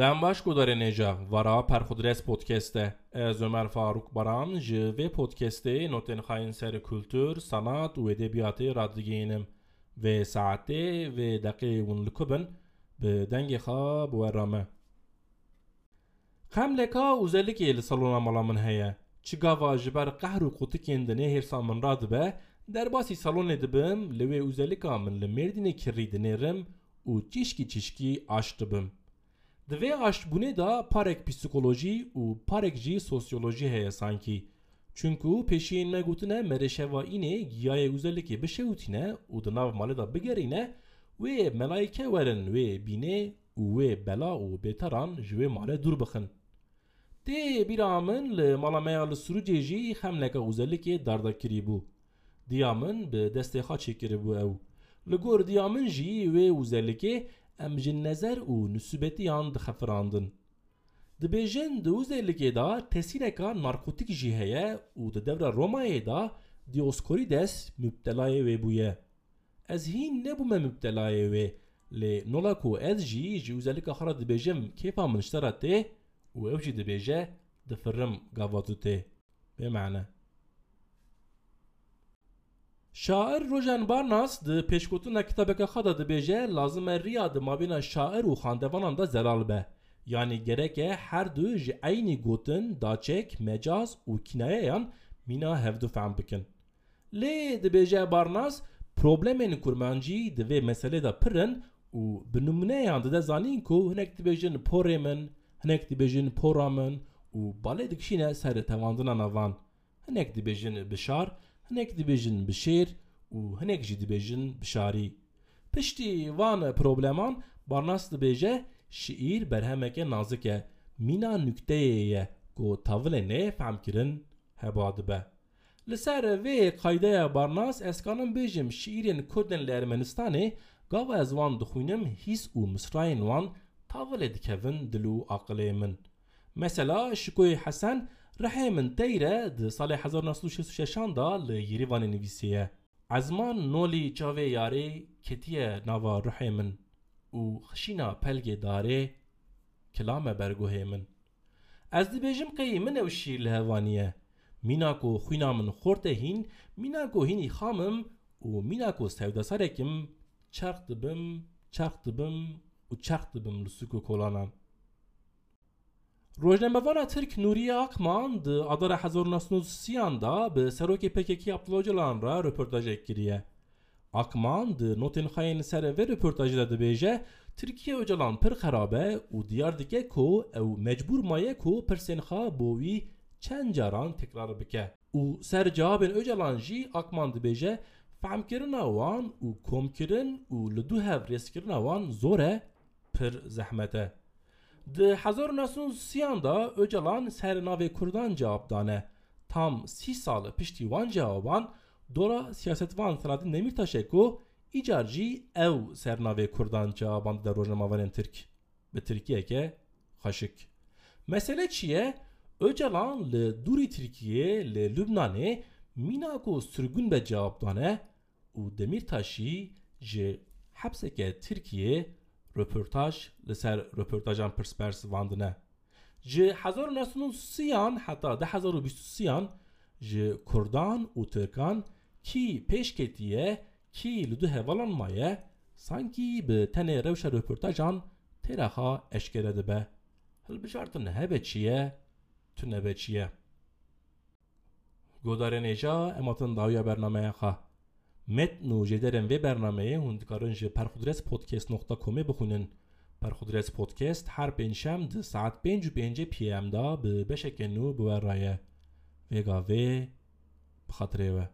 Դեմ բաշ կուդարենեջա վարա պարխուդրես պոդքեստե Ez Ömer Faruk Baran ji ve podcast'te Notenhain ser kültür, sanat ve edebiyatı radyo giyinim ve saate ve dakika unlukubun bi denge ha bu erame. Kamleka uzelik eli salona malamın heye. Çigava jiber qahru qutu kendine hirsamın radbe, derbasi salon edibim, lewe uzelika min li merdine kirri dinerim u çişki çişki aştıbim.'' Di vê aşbûnê da parek psikolojî û parek jî sosyolojî heye sankî Çünkü peşiyên me gotine mereşevaînê giyayê özellikê bişewtîne û di nav malê da bigerîne wê melayike werin wê bînê û wê bela û bêteran ji wê malê dûr bixin Tê bîra min li mala me ya li Sûrûcê jî xemleka özellikê dardakirî bû. Diya min bi destê xwe çêkiribû ew. Li gor diya min jî wê özellikê em ji nezer û nisûbetiyan dixefirandin. Dibêjin di özellikê da tesîreka narkotik jî heye û di devra Romayê da Dioskorides müptelayê wê bûye. Ez hîn nebûme müptelayê wê lê nola ku ez jî ji özelika xwe re dibêjim kêfa min iştera tê و ew jî dibêje difirim gava tu tê bêmane Şair Rojan Barnas di pêşgotina kitabeka xwe de dibêje lazim e riya di şair û xandevanan da zelal be. Yanî gerek e her du ji eynî gotin daçek mecaz û kinayeyan mîna hevdû fehm bikin. Lê dibêje Barnas problemên kurmancî di vê meselê de pirin û bi numuneyan dide zanîn ku hinek dibêjin porê min hinek dibêjin pora min û balê dikişîne serê tevandina navan hinek dibêjin bişar hinek dibêjin bişêr û hinek jî dibêjin bişarî piştî van probleman barnas dibêje şiîr berhemeke nazik e mîna nükteyê ye ku tavilê nê femkirin heba dibe li ser vê qaydeya barnas ez kanim bêjim şiîrên kurdên li ermenistanê gava ez wan dixwînim hîs û misrayên wan تاول دکوین دلو عقلی من مثلا شکوی حسن رحی من تیره د سال 1966 دا لیریوان نویسیه. عزمان نولی چاوه یاری کتیه ناوا رحی من. و خشینا پلگ داره کلام برگوه من. از دی بیجم قی من او شیر لهوانیه میناکو خوینا من خورته هین میناکو هینی خامم و میناکو سودا سرکم چرخ دبم چرخ دبم dibim li sûk Rojnamevara Türk Nuriye Akman di Adara 1930 da bi serokê PKK Abdullah ra röportajek kiriye. Akman di Nottinghayên ser ve röportajı da dibêje Tirkiye Öcalan pir xerabe û diyar dike ku ew mecbur maye ku pirsênxa bo wî tekrar bike. Û ser cevabên Öcalan jî Akman dibêje fehmkirina wan û komkirin û li du hev rêskirina wan zor e pir. 1930 da Öcalan sernavê Kurdan cevap dane. Tam 30 sal piştî wan cewaban dora siyasetvan Selahattin Demirtaşê ku îcar jî ew sernavê Kurdan cewaban de rojnamavanên Tirk bi Tirkiyeke xeşik. Mesele çi? Öcalan li dûrî Tirkiye li Lübnanê mîna ku sürgün be cevap dane û Demirtaşî ji hepseke Tirkiye li ser röportajan pirspers vandine. Ji 1930 heta 2023 ji Kurdan û Tirkan kî pêşketiye kî li du hevalan maye sankî bi tenê rewşa röportajan têraxa eşkere dibe. Hilbijartin hebe çi ye tu nebe çi ye. Godarên êja ematin dawiya bernameya xwe. متن و جدرن و برنامه هون دکارن جه پرخودرس پودکست نقطه کمی بخونن پرخودرس پودکست هر پنجشم ده ساعت پنج و پنج پی ام دا به بشک نو بور رایه وگا و بخاطره و